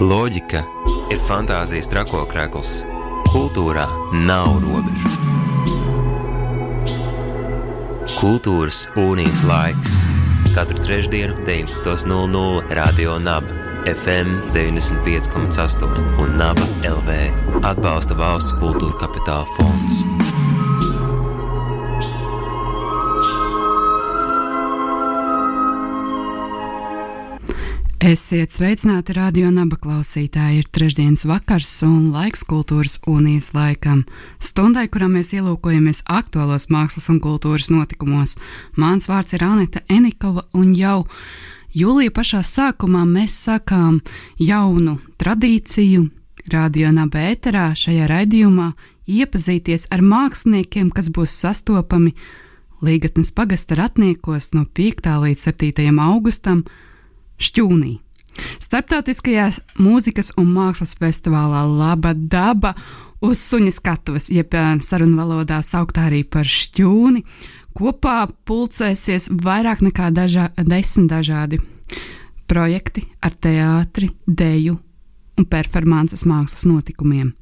Loģika ir fantāzijas trakokrekls. Kultūrā nav robežu. Kultūrasūnijas laiks. Katru trešdienu, 19.00 Radio Naba, FM 95,8 un Naba LV atbalsta valsts kultūra kapitāla fonds. Esiet sveicināti radio naba klausītāji. Ir trešdienas vakars un laiks kultūras unijas laikam. Stundai, kurā mēs ielūkojamies aktuālos mākslas un kultūras notikumos. Mans vārds ir Anita Enikova un jau jūlija pašā sākumā mēs sākām jaunu tradīciju radio naba ēterā šajā raidījumā iepazīties ar māksliniekiem, kas būs sastopami Līgatnes pagasta ratniekos no 5. līdz 7. augustam Šķūnī. Starptautiskajā mūzikas un mākslas festivālā Laba daba uz suņa skatuves, jeb sarunu valodā sauktā arī par šķūni, kopā pulcēsies vairāk nekā dažā, desmit dažādi projekti ar teātri, deju un performances mākslas notikumiem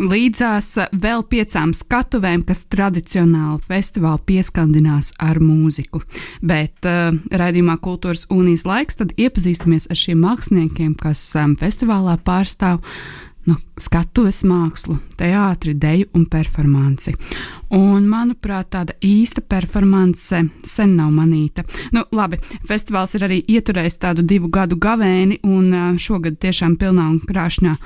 līdzās vēl piecām skatuvēm, kas tradicionāli festivāli pieskandinās ar mūziku. Bet uh, raidījumā Kultūras unijas laiks tad iepazīstamies ar šiem māksliniekiem, kas um, festivālā pārstāv nu, skatuves mākslu, teātri, deju un performanci. Un, manuprāt, tāda īsta performance sen nav manīta. Nu, labi, festivāls ir arī ieturējis tādu divu gadu gavēni, un uh, šogad tiešām pilnā un krāšņā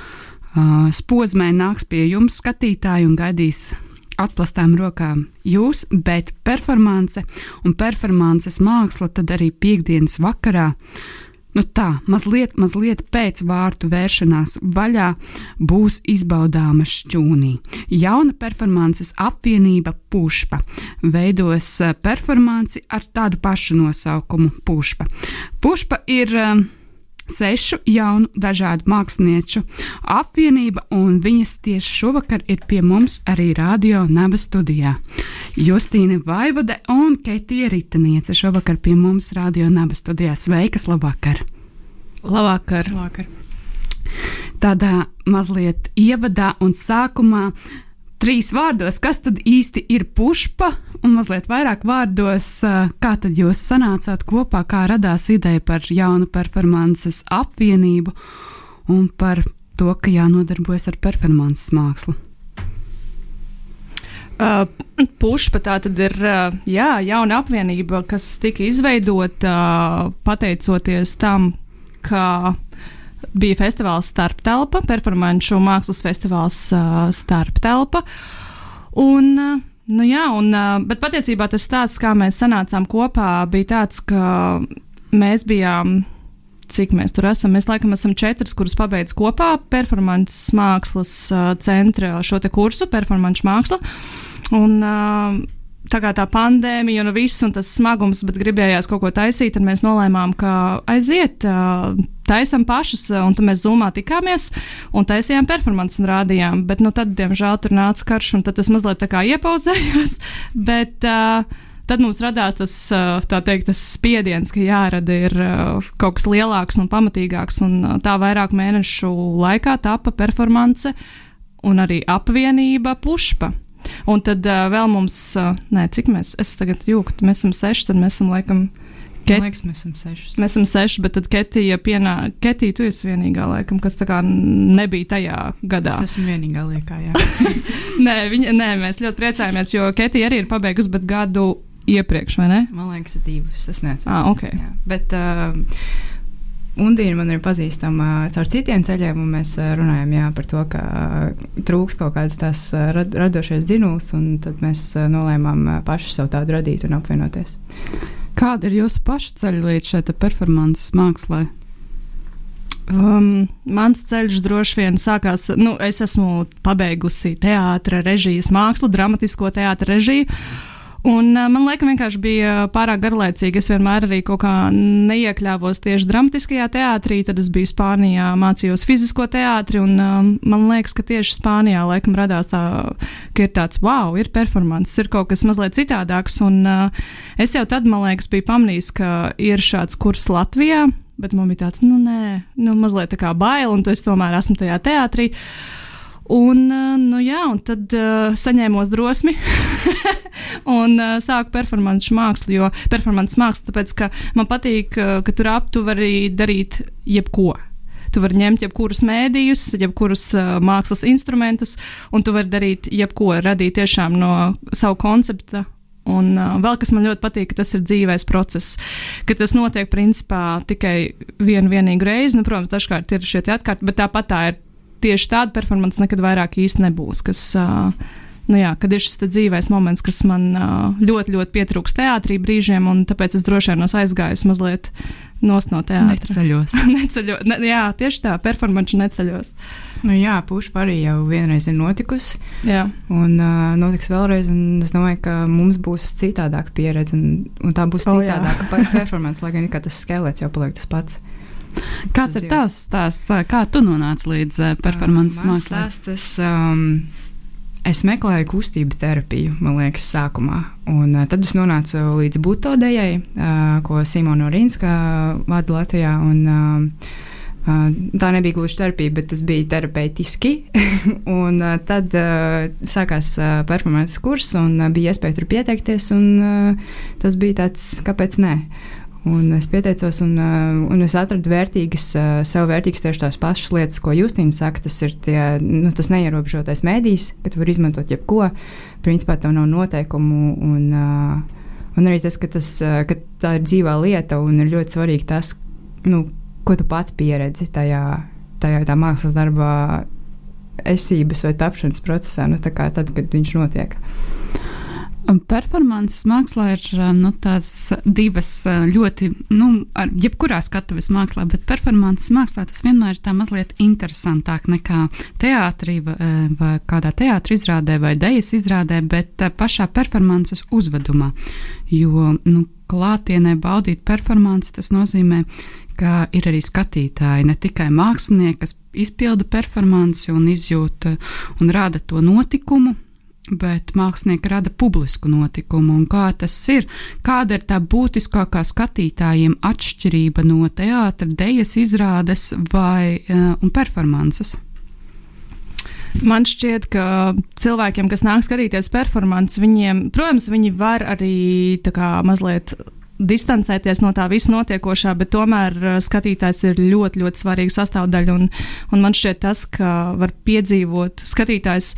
spozmē nāks pie jums, skatītāji, un gaidīs atplastām rokām jūs, bet performance un performances māksla tad arī piekdienas vakarā. Nu tā, mazliet, mazliet pēc vārtu vēršanās vaļā būs izbaudāma šķūnī. Jauna performances apvienība Pušpa veidos performanci ar tādu pašu nosaukumu Pušpa. Pušpa ir uh, sešu jaunu dažādu mākslinieču apvienība, un viņas tieši šovakar ir pie mums arī radio naba studijā. Justīna Vaivode un Ketija Ritaniece šovakar pie mums radio naba studijā. Sveikas, labvakar! Labvakar! labvakar. Tādā mazliet ievadā un sākumā trīs vārdos, kas tad īsti ir pušpa, un mazliet vairāk vārdos, kā tad jūs sanācāt kopā, kā radās ideja par jaunu performances apvienību un par to, ka jānodarbojas ar performances mākslu. Uh, Pušpa tā tad ir uh, jā, jauna apvienība, kas tika izveidota uh, pateicoties tam, ka bija festivāls Starptelpa, performanču mākslas festivāls uh, Starptelpa. Un, uh, nu jā, un, uh, bet patiesībā tas stāsts, kā mēs sanācām kopā, bija tāds, ka mēs bijām. Cik mēs tur esam? Mēs laikam esam četras, kuras pabeidz kopā performances mākslas centra šo te kursu, performanču māksla. Un, uh, tā kā tā pandēmija un viss un tas smagums, bet gribējās kaut ko taisīt, tad mēs nolēmām, ka aiziet, taisam pašus, un tad mēs zumā tikāmies un taisījām performances un rādījām. Bet, nu, tad, diemžēl, tur nāca karš, un tas mazliet tā kā iepauzējās. Bet, tad mums radās tas, teikt, tas spiediens, ka jārada ir kaut kas lielāks un pamatīgāks. Un tā vairāk mēnešu laikā tapa performance un arī apvienība pušpa. Un tad uh, vēl mums, uh, nē, cik mēs, es tagad jūtu, mēs esam seši, tad mēs esam laikam. Ket... Man liekas, mēs esam seši. Mēs esam seši, bet tad Ketija, pienā... Ketija, tu esi vienīgā, laikam, kas tā kā nebija tajā gadā. Es esmu vienīgā liekā, jā. nē, viņa, nē, mēs ļoti priecājamies, jo Ketija arī ir pabeigusi, bet gadu iepriekš, vai ne? Man liekas, divus. Es nezinu. Ah, ok. Jā. Bet, uh, Undīna man ir pazīstama caur citiem ceļiem, un mēs runājam jā, par to, ka trūkst kaut kādas tās rad, radošais dzinuls, un tad mēs nolēmām paši sev tādu radīt un apvienoties. Kāda ir jūsu paša ceļa līdz šai performances mākslai? Um, mans ceļš droši vien sākās. Nu, es esmu pabeigusi teātris, režijas mākslu, dramatisko teātris režiju. Un uh, man liekas, vienkārši bija pārāk garlaicīgi. Es vienmēr arī kaut kā neiekļāvos tieši dramatiskajā teātrī. Tad es biju Spānijā, mācījos fizisko teātri. Un, uh, man liekas, ka tieši Spānijā laikam radās tā, ka ir tāds wow, ir performance, ir kaut kas mazliet citādāks. Un uh, es jau tad, man liekas, biju pamanījis, ka ir šāds kurs Latvijā bet man bija tāds, nu, nē, nu, mazliet tā kā bail, un es tomēr esmu tajā teātrī. Un, nu, jā, un tad uh, saņēmos drosmi un uh, sāku performāņu mākslu. Jo performāņu mākslu, tāpēc ka man patīk, uh, ka tur ap tu vari darīt jebko. Tu vari ņemt jebkurus mēdījus, jebkurus uh, mākslas instrumentus, un tu vari darīt jebko, radīt tiešām no savu koncepta Un uh, vēl kas man ļoti patīk, ka tas ir dzīves process, ka tas notiek principā tikai vienu vienīgu reizi. Nu, protams, dažkārt ir šie atkārti, bet tāpat tā ir tieši tāda performance nekad vairāk īsti nebūs. Kas, uh, nu jā, kad ir šis dzīves moments, kas man ļoti, ļoti pietrūks teātrī brīžiem, un tāpēc es droši vien aizgāju mazliet no teātra. Neceļos. Neceļo, ne, jā, tieši tā, performance neceļos. Nu, jā, puša arī jau vienreiz ir notikusi. Jā. Un uh, notiks vēlreiz. Es domāju, ka mums būs citādāka pieredze. Un, un tā būs oh, citādāka performance, lai gan tas skelets jau paliek tas pats. Kāds ir tavs stāsts? Kā tu nonāci līdz performances uh, mākslā? Es, um, es meklēju kustību terapiju, man liekas, sākumā. Un, uh, tad es nonācu līdz Butodejai, uh, ko Simona Rīnska vada Latvijā. Un, uh, Tā nebija gluži terapija, bet tas bija terapeitiski. un tad uh, sākās uh, performances kurs, un uh, bija iespēja tur pieteikties. Un, tas bija tāds, kāpēc ne? Un es pieteicos, un, uh, un es atradu vērtīgas, uh, sev vērtīgas tieši tās pašas lietas, ko Justīna saka. Tas ir tie, nu, tas neierobežotais mēdījis, ka tu vari izmantot jebko. Principā tev nav noteikumu. Un, uh, un arī tas, ka, tas, ka tā ir dzīvā lieta, un ir ļoti svarīgi tas, nu, ko tu pats pieredzi tajā, tajā mākslas darbā, esības vai tapšanas procesā, nu, tad, kad viņš notiek. Performances mākslā ir nu, tās divas ļoti, nu, ar jebkurā skatuves mākslā, bet performances mākslā tas vienmēr ir tā mazliet interesantāk nekā teātrī vai, kādā teātrī izrādē vai dejas izrādē, bet pašā performances uzvedumā. Jo, nu, klātienē baudīt performanci tas nozīmē ka ir arī skatītāji, ne tikai mākslinieki, kas izpilda performanci un izjūta un rada to notikumu, bet mākslinieki rada publisku notikumu. Un kā tas ir? Kāda ir tā būtiskākā skatītājiem atšķirība no teātra, dejas izrādes vai uh, performances? Man šķiet, ka cilvēkiem, kas nāk skatīties performanci, viņiem, protams, viņi var arī kā, mazliet distancēties no tā visa notiekošā, bet tomēr uh, skatītājs ir ļoti, ļoti svarīga sastāvdaļa. Un, un man šķiet tas, ka var piedzīvot skatītājs.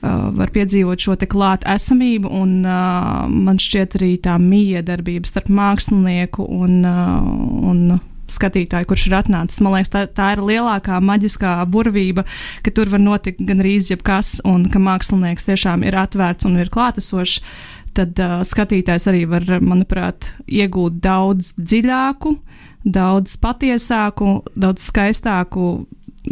Uh, var piedzīvot šo klāta esamību, un uh, man šķiet arī tā miedarbība starp mākslinieku un, uh, un skatītāju, kurš ir atnācis. Man liekas, tā, tā ir lielākā maģiskā burvība, ka tur var notikt gan arī jebkas, un ka mākslinieks tiešām ir atvērts un ir klātesošs tad uh, skatītājs arī var, manuprāt, iegūt daudz dziļāku, daudz patiesāku, daudz skaistāku.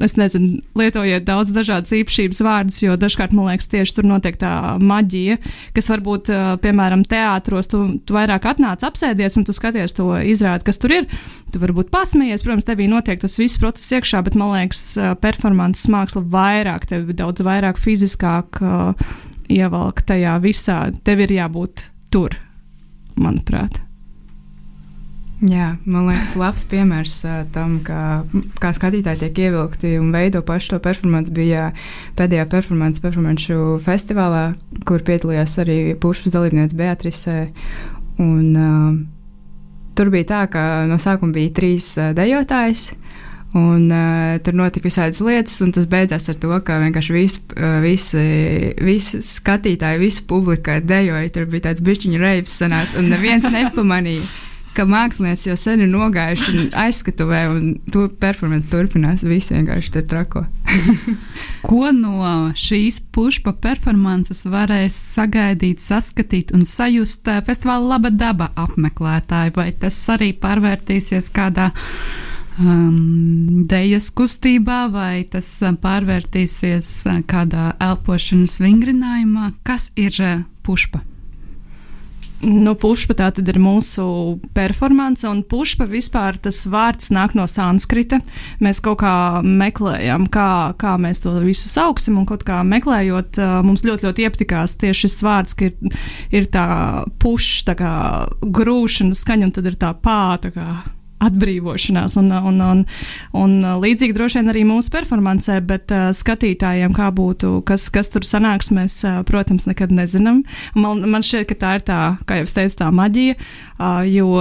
Es nezinu, lietojiet daudz dažādas īpašības vārdus, jo dažkārt man liekas, tieši tur notiek tā maģija, kas varbūt, uh, piemēram, teātros, tu, tu vairāk atnāc, apsēdies un tu skaties to izrādi, kas tur ir. Tu varbūt pasmējies, protams, tevī notiek tas viss process iekšā, bet man liekas, uh, performances māksla vairāk, tev daudz vairāk fiziskāk. Uh, ievelk tajā visā. Tev ir jābūt tur, manuprāt. Jā, man liekas, labs piemērs tam, ka, kā skatītāji tiek ievilkti un veido pašu to performanci. Bija pēdējā performance, performance festivālā, kur piedalījās arī pušas dalībniece Beatrice. Un, uh, tur bija tā, ka no sākuma bija trīs uh, dejotājas. Un, uh, tur notika visādas lietas, un tas beidzās ar to, ka vienkārši visi, uh, visi, visi skatītāji, visa publika dejoja. Tur bija tāds bišķiņu reivs, sanāca, un neviens nepamanīja, ka mākslinieci jau sen ir nogājuši aizskatuvē, un to performance turpinās. Visi vienkārši tur trako. Ko no šīs pušpa performances varēs sagaidīt, saskatīt un sajust uh, festivāla laba daba apmeklētāji, vai tas arī pārvērtīsies kādā um, dejas kustībā, vai tas uh, pārvērtīsies uh, kādā elpošanas vingrinājumā. Kas ir uh, pušpa? Nu, pušpa tā tad ir mūsu performance, un pušpa vispār tas vārds nāk no sanskrita. Mēs kaut kā meklējam, kā, kā mēs to visu sauksim, un kaut kā meklējot, mums ļoti, ļoti iepatikās tieši šis vārds, ka ir, ir tā puša, tā kā grūšana skaņa, un tad ir tā pā, tā kā atbrīvošanās. Un, un, un, un līdzīgi droši vien arī mūsu performancē, bet uh, skatītājiem, kā būtu, kas, kas tur sanāks, mēs, uh, protams, nekad nezinām. Man, man šķiet, ka tā ir tā, kā jau es teicu, tā maģija, uh, jo.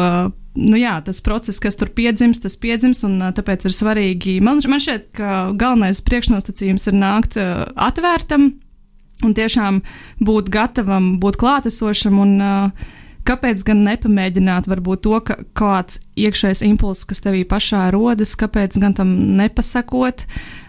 Nu jā, tas process, kas tur piedzimst, tas piedzimst, un uh, tāpēc ir svarīgi. Man, man šķiet, ka galvenais priekšnosacījums ir nākt uh, atvērtam un tiešām būt gatavam, būt klātesošam un uh, kāpēc gan nepamēģināt varbūt to, ka kāds iekšējs impulss, kas tevī pašā rodas, kāpēc gan tam nepasakot.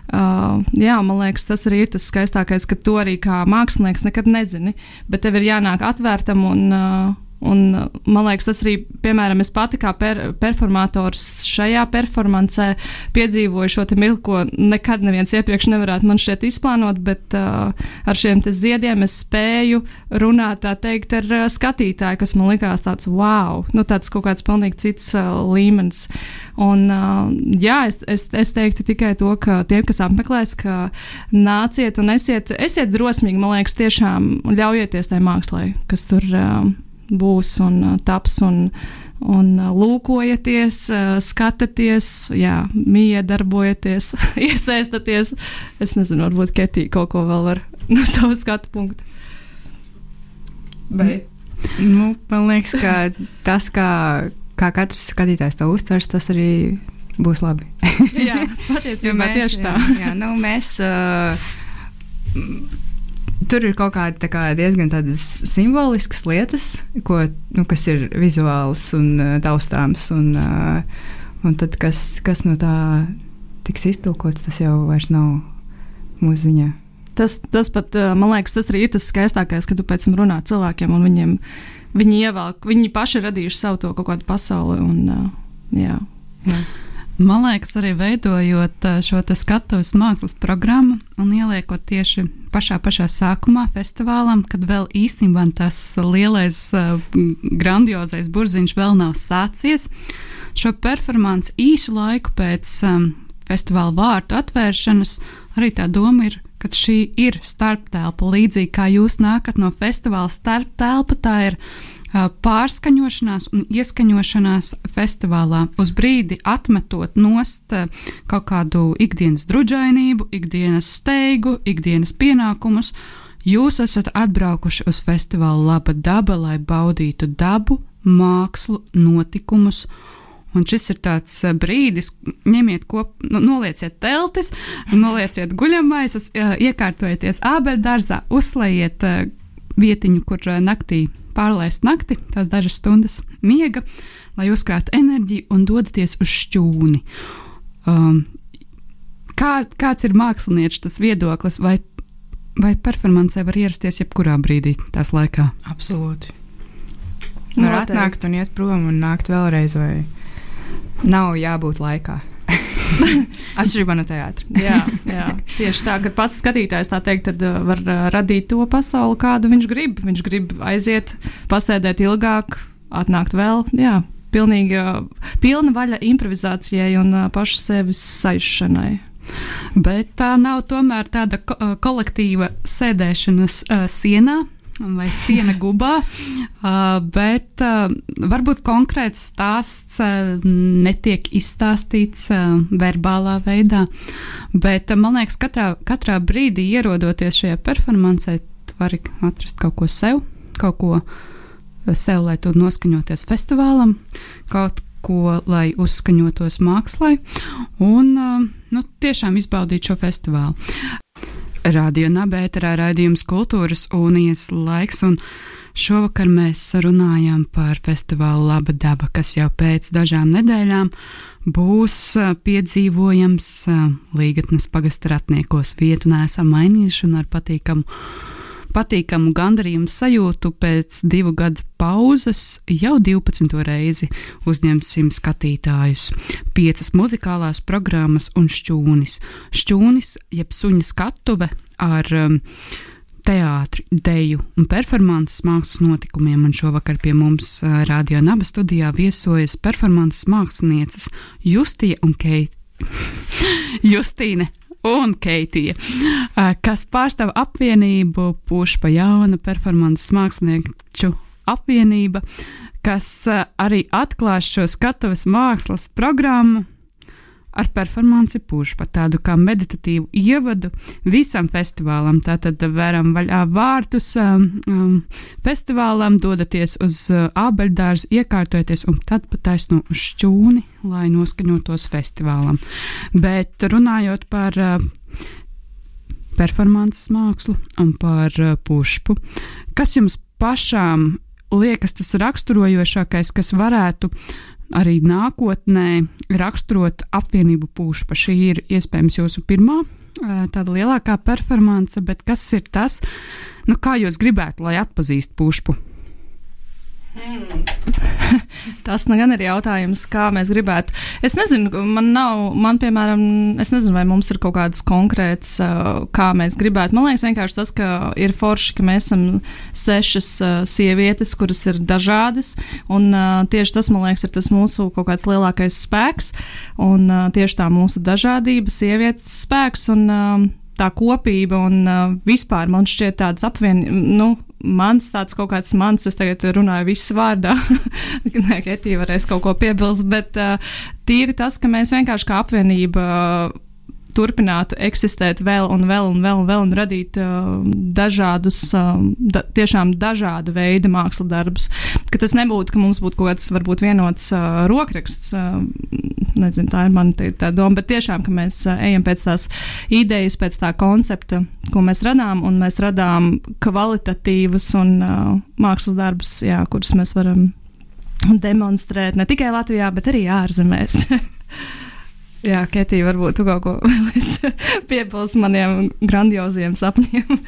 Uh, jā, man liekas, tas arī ir tas skaistākais, ka to arī kā mākslinieks nekad nezini, bet tev ir jānāk atvērtam un uh, Un, man liekas, tas arī, piemēram, es pati kā per, performators šajā performancē piedzīvoju šo mirkli, ko nekad neviens iepriekš nevarētu man šeit izplānot, bet uh, ar šiem ziediem es spēju runāt, tā teikt, ar uh, skatītāju, kas man likās tāds wow, nu tāds kaut kāds pilnīgi cits uh, līmenis. Un, uh, jā, es, es, es teiktu tikai to, ka tiem, kas apmeklēs, ka nāciet un esiet, esiet drosmīgi, man liekas, tiešām ļaujieties tajā mākslā, kas tur. Uh, būs un uh, taps. Un, un uh, lūkojieties, uh, skatieties, jā, miedarbojieties, iesaistāties. Es nezinu, varbūt Ketija kaut ko vēl var no sava skatu punkta. Bet, nu, man liekas, ka tas, kā, kā katrs skatītājs to uztvers, tas arī būs labi. jā, patiesībā tieši tā. jā, jā, nu, mēs, uh, Tur ir kaut kāda kā, diezgan simboliskas lietas, ko, nu, kas ir vizuāls un uh, taustāms. Un, uh, un tad, kas, kas no tā tiks iztulkots, tas jau nav mūsu ziņā. Tas, tas pat, uh, man liekas, tas arī ir tas skaistākais, kad tu pēc tam runā cilvēkiem un viņiem, viņi ievelk, viņi paši radījuši savu to kaut kādu pasauli. Un, jā. Jā. Man liekas, arī veidojot eh, šo skatuves mākslas programmu un ieliekot tieši pašā, pašā sākumā festivālam, kad vēl īstenībā tas lielais, eh, grandiozais burziņš vēl nav sācies. Šo performanci īsu laiku pēc um, festivāla vārtu atvēršanas arī tā doma ir ka šī ir starptelpa. Līdzīgi kā jūs nākat no festivāla starptelpa, tā ir pārskaņošanās un ieskaņošanās festivālā. Uz brīdi atmetot nost kaut kādu ikdienas drudžainību, ikdienas steigu, ikdienas pienākumus, jūs esat atbraukuši uz festivālu Laba daba, lai baudītu dabu, mākslu, notikumus. Un šis ir tāds brīdis, ņemiet kopā, nu, nolieciet teltis, nolieciet guļamaisus, iekārtojieties ābeļdārzā, uzslējiet vietiņu, kur naktī pārlaist nakti, tās dažas stundas miega, lai uzkrātu enerģiju un dodaties uz šķūni. Um, kā, kāds ir mākslinieks tas viedoklis, vai, vai performancē var ierasties jebkurā brīdī tās laikā? Absolūti. Var atnākt un iet prom un nākt vēlreiz, vai nav jābūt laikā. Atšķirībā no teātra. jā, jā, tieši tā, ka pats skatītājs tā teikt, tad uh, var uh, radīt to pasauli, kādu viņš grib. Viņš grib aiziet, pasēdēt ilgāk, atnākt vēl. Jā, pilnīgi pilna vaļa improvizācijai un uh, pašu sevis sajūšanai. Bet tā nav tomēr tāda ko kolektīva sēdēšanas uh, sienā vai siena gubā, bet varbūt konkrēts stāsts netiek izstāstīts verbālā veidā, bet man liekas, katrā, katrā brīdī ierodoties šajā performancē, tu vari atrast kaut ko sev, kaut ko sev, lai tu noskaņoties festivālam, kaut ko, lai uzskaņotos mākslai un nu, tiešām izbaudīt šo festivālu. Radio Nabērā raidījums Kultūras unijas laiks, un šovakar mēs runājām par festivālu Laba daba, kas jau pēc dažām nedēļām būs piedzīvojams Līgatnes pagasta ratniekos. Vietu nesam mainījuši un ar patīkamu patīkamu gandarījumu sajūtu pēc divu gadu pauzes jau 12. reizi uzņemsim skatītājus. Piecas muzikālās programmas un šķūnis. Šķūnis, jeb suņa skatuve ar um, teātri, deju un performances mākslas notikumiem, un šovakar pie mums uh, Radio Naba studijā viesojas performances mākslinieces Justija un Keita. Justīne un Keitija, kas pārstāv apvienību Pušpa jauna performances mākslinieču apvienība, kas arī atklās šo skatuves mākslas programmu ar performanci pušu, pat tādu kā meditatīvu ievadu visam festivālam. Tātad veram vaļā vārtus um, um, festivālam, dodaties uz uh, abeļdārzu, iekārtoties un tad pat taisno uz šķūni, lai noskaņotos festivālam. Bet runājot par uh, performances mākslu un par uh, pušu, kas jums pašām liekas tas raksturojošākais, kas varētu arī nākotnē raksturot apvienību pušu. Šī ir iespējams jūsu pirmā tāda lielākā performance, bet kas ir tas, nu, kā jūs gribētu, lai atpazīst pušu? Hmm. Tas nu gan ir jautājums, kā mēs gribētu. Es nezinu, man nav, man piemēram, es nezinu, vai mums ir kaut kāds konkrēts, uh, kā mēs gribētu. Man liekas, vienkārši tas, ka ir forši, ka mēs esam sešas uh, sievietes, kuras ir dažādas, un uh, tieši tas, man liekas, ir tas mūsu kaut kāds lielākais spēks, un tieši tā mūsu dažādība, sievietes spēks. Un, tā kopība un uh, vispār man šķiet tāds apvienības, nu, mans tāds kaut kāds mans, es tagad runāju visu vārdā, nē, Ketija varēs kaut ko piebilst, bet uh, tīri tas, ka mēs vienkārši kā apvienība. Uh, turpinātu eksistēt vēl un vēl un vēl un, vēl un radīt uh, dažādus, uh, da, tiešām dažāda veida mākslas darbus. Ka tas nebūtu, ka mums būtu kaut kāds varbūt vienots uh, rokraksts, uh, nezinu, tā ir mana tā, doma, bet tiešām, ka mēs ejam pēc tās idejas, pēc tā koncepta, ko mēs radām, un mēs radām kvalitatīvus un uh, mākslas darbus, jā, kurus mēs varam demonstrēt ne tikai Latvijā, bet arī ārzemēs. Jā, Ketija, varbūt tu kaut ko piebilst maniem grandioziem sapņiem.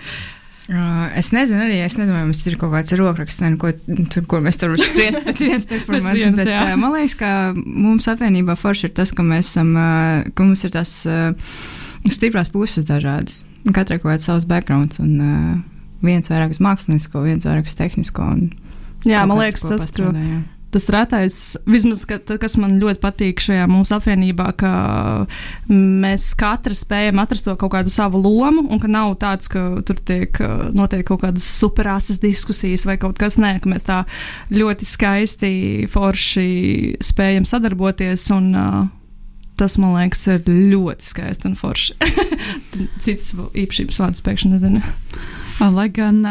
Uh, es nezinu, arī es nezinu, vai mums ir kaut kāds rokraksts, ne, ko, tur, kur mēs tur varam spriest pēc vienas performances. bet jā. uh, man liekas, ka mums apvienībā forši ir tas, ka mēs esam, uh, ka mums ir tās stiprās puses dažādas. Katrai kaut kāds savs backgrounds un viens vairāk uz mākslinieko, viens vairāk uz tehnisko. Jā, man liekas, tas, ka tas rētais, vismaz, ka, kas man ļoti patīk šajā mūsu apvienībā, ka mēs katra spējam atrast to kaut kādu savu lomu, un ka nav tāds, ka tur tiek notiek kaut kādas superāsas diskusijas vai kaut kas nē, ka mēs tā ļoti skaisti, forši spējam sadarboties. Un, uh, tas, man liekas, ir ļoti skaisti un forši. Cits īpašības vārds pēkšņi nezinu. Lai gan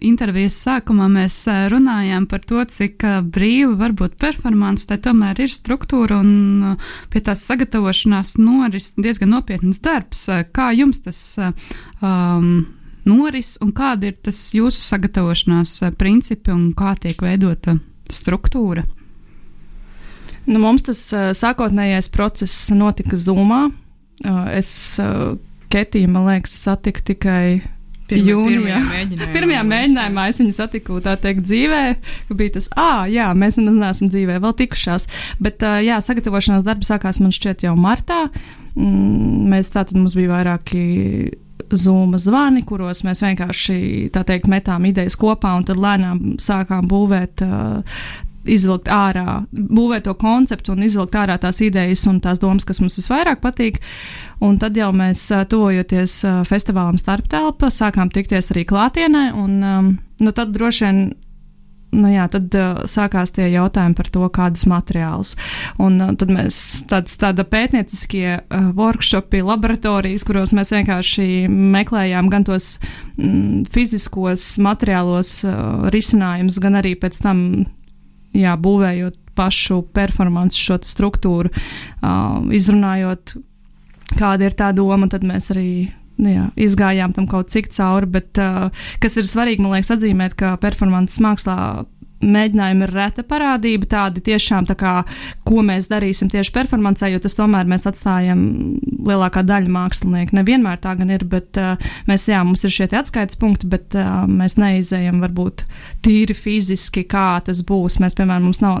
intervijas sākumā mēs runājām par to, cik brīva var būt performance, tai tomēr ir struktūra un pie tās sagatavošanās noris diezgan nopietns darbs. Kā jums tas um, noris un kāda ir tas jūsu sagatavošanās principi un kā tiek veidota struktūra? Nu, mums tas sākotnējais process notika Zoomā. Es Ketiju, man liekas, satiku tikai Pirma, jūnijā. Pirmajā mēģinājumā, Pirmajā mēģinājumā es viņu satiku tā teikt dzīvē, ka bija tas, ah, jā, mēs nemaz neesam dzīvē vēl tikušās. Bet, jā, sagatavošanās darbi sākās man šķiet jau martā. Mm, mēs tātad mums bija vairāki zūma zvani, kuros mēs vienkārši teikt, metām idejas kopā un tad lēnām sākām būvēt uh, izvilkt ārā, būvēt to konceptu un izvilkt ārā tās idejas un tās domas, kas mums visvairāk patīk. Un tad jau mēs, tuvojoties festivālam starptelpa, sākām tikties arī klātienē. Un, um, nu, tad droši vien nu jā, tad uh, sākās tie jautājumi par to, kādus materiālus. Un uh, tad mēs tāds, tāda pētnieciskie uh, workshopi, laboratorijas, kuros mēs vienkārši meklējām gan tos mm, fiziskos materiālos uh, risinājumus, gan arī pēc tam jā, būvējot pašu performansu, šo struktūru, uh, izrunājot, kāda ir tā doma, tad mēs arī nu jā, izgājām tam kaut cik cauri. Bet uh, kas ir svarīgi, man liekas, atzīmēt, ka performances mākslā mēģinājumi ir reta parādība, tādi tiešām tā kā, ko mēs darīsim tieši performancē, jo tas tomēr mēs atstājam lielākā daļa mākslinieku. Nevienmēr tā gan ir, bet uh, mēs, jā, mums ir šie atskaites punkti, bet uh, mēs neizējam varbūt tīri fiziski, kā tas būs. Mēs, piemēram, mums nav,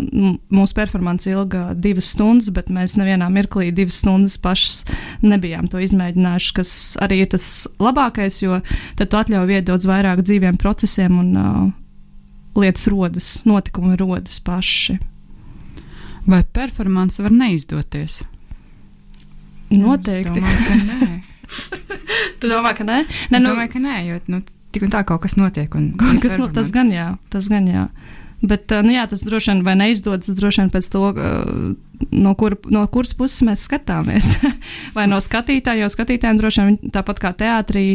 mūsu performance ilga divas stundas, bet mēs nevienā mirklī divas stundas pašas nebijām to izmēģinājuši, kas arī ir tas labākais, jo tad tu atļauj iedot vairāk dzīviem procesiem un uh, lietas rodas, notikumi rodas paši. Vai performance var neizdoties? Noteikti. Es domāju, ka nē. tu domā, ka nē? nē es nu, domāju, ka nē, jo nu, tik un tā kaut kas notiek. Un, kas, no, tas gan jā, tas gan jā. Bet, nu, jā, tas droši vien vai neizdodas, droši vien pēc to, no, kur, no kuras puses mēs skatāmies. vai no skatītāja, jo skatītājiem droši vien tāpat kā teātrī,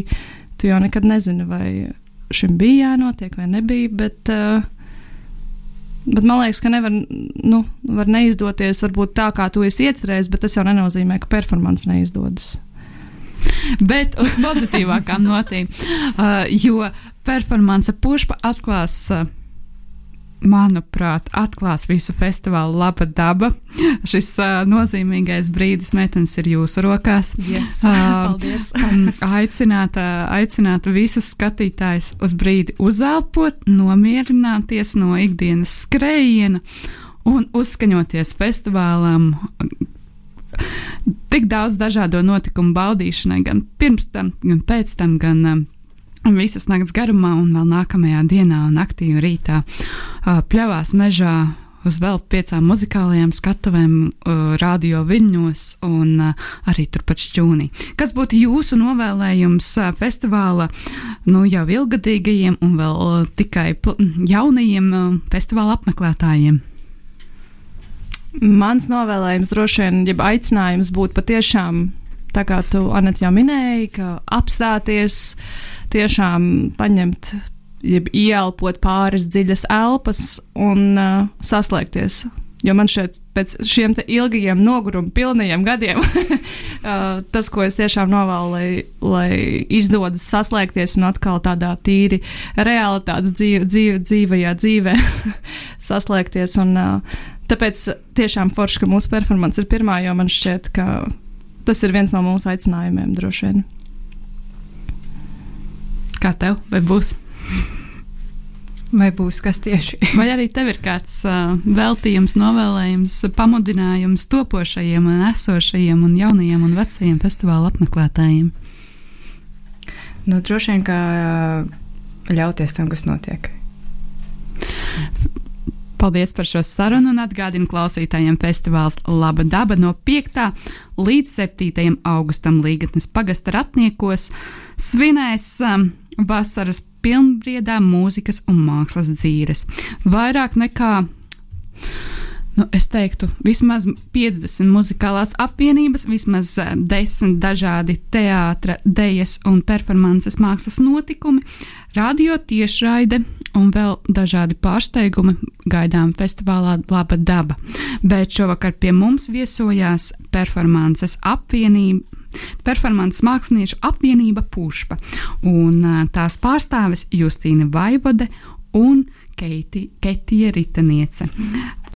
tu jau nekad nezini, vai šim bija jānotiek vai nebija. Bet, bet man liekas, ka nevar nu, var neizdoties varbūt tā, kā tu esi iecerējis, bet tas jau nenozīmē, ka performance neizdodas. Bet uz pozitīvākām notīm, uh, jo performance pušpa atklās. Uh, manuprāt, atklās visu festivālu laba daba. Šis uh, nozīmīgais brīdis, meitenes, ir jūsu rokās. Yes. Uh, Paldies! aicināt, uh, aicināt visus skatītājus uz brīdi uzelpot, nomierināties no ikdienas skrējiena un uzskaņoties festivālam. Tik daudz dažādu notikumu baudīšanai, gan pirms tam, gan pēc tam, gan uh, visas nakts garumā un vēl nākamajā dienā un aktīvi rītā pļavās mežā uz vēl piecām muzikālajām skatuvēm, radio viļņos un arī turpat šķūnī. Kas būtu jūsu novēlējums festivāla nu, jau ilgadīgajiem un vēl tikai jaunajiem festivāla apmeklētājiem? Mans novēlējums droši vien, ja aicinājums būtu patiešām tā kā tu, Anat, jau minēji, ka apstāties, tiešām paņemt, jeb ieelpot pāris dziļas elpas un uh, saslēgties. Jo man šeit, pēc šiem ilgajiem noguruma pilnajiem gadiem, uh, tas, ko es tiešām novēlu, lai, lai izdodas saslēgties un atkal tādā tīri realitātes dzīve, dzīve, dzīvajā dzīvē saslēgties. Un, uh, tāpēc tiešām forši, ka mūsu performance ir pirmā, jo man šķiet, ka tas ir viens no mūsu aicinājumiem droši vien. Kā tev, vai būs? Vai būs kas tieši? Vai arī tev ir kāds uh, veltījums, novēlējums, pamudinājums topošajiem, un esošajiem, un jaunajiem un vecajiem festivāla apmeklētājiem? Nu, droši vien, ka ļauties tam, kas notiek. Paldies par šo sarunu un atgādinu klausītājiem festivāls Laba daba no 5. līdz 7. augustam Līgatnes pagasta ratniekos svinēs um, vasaras pilnbriedā mūzikas un mākslas dzīves. Vairāk nekā nu, es teiktu, vismaz 50 muzikālās apvienības, vismaz 10 eh, dažādi teātris, dēļas un performances mākslas notikumi, radio tiešraide un vēl dažādi pārsteigumi gaidām festivālā Laba daba. Bet šovakar pie mums viesojās performances apvienība. Performances mākslinieku apvienība Pušpa un eh, tās pārstāves Justīna Vaivode un Keitija Ritaniece.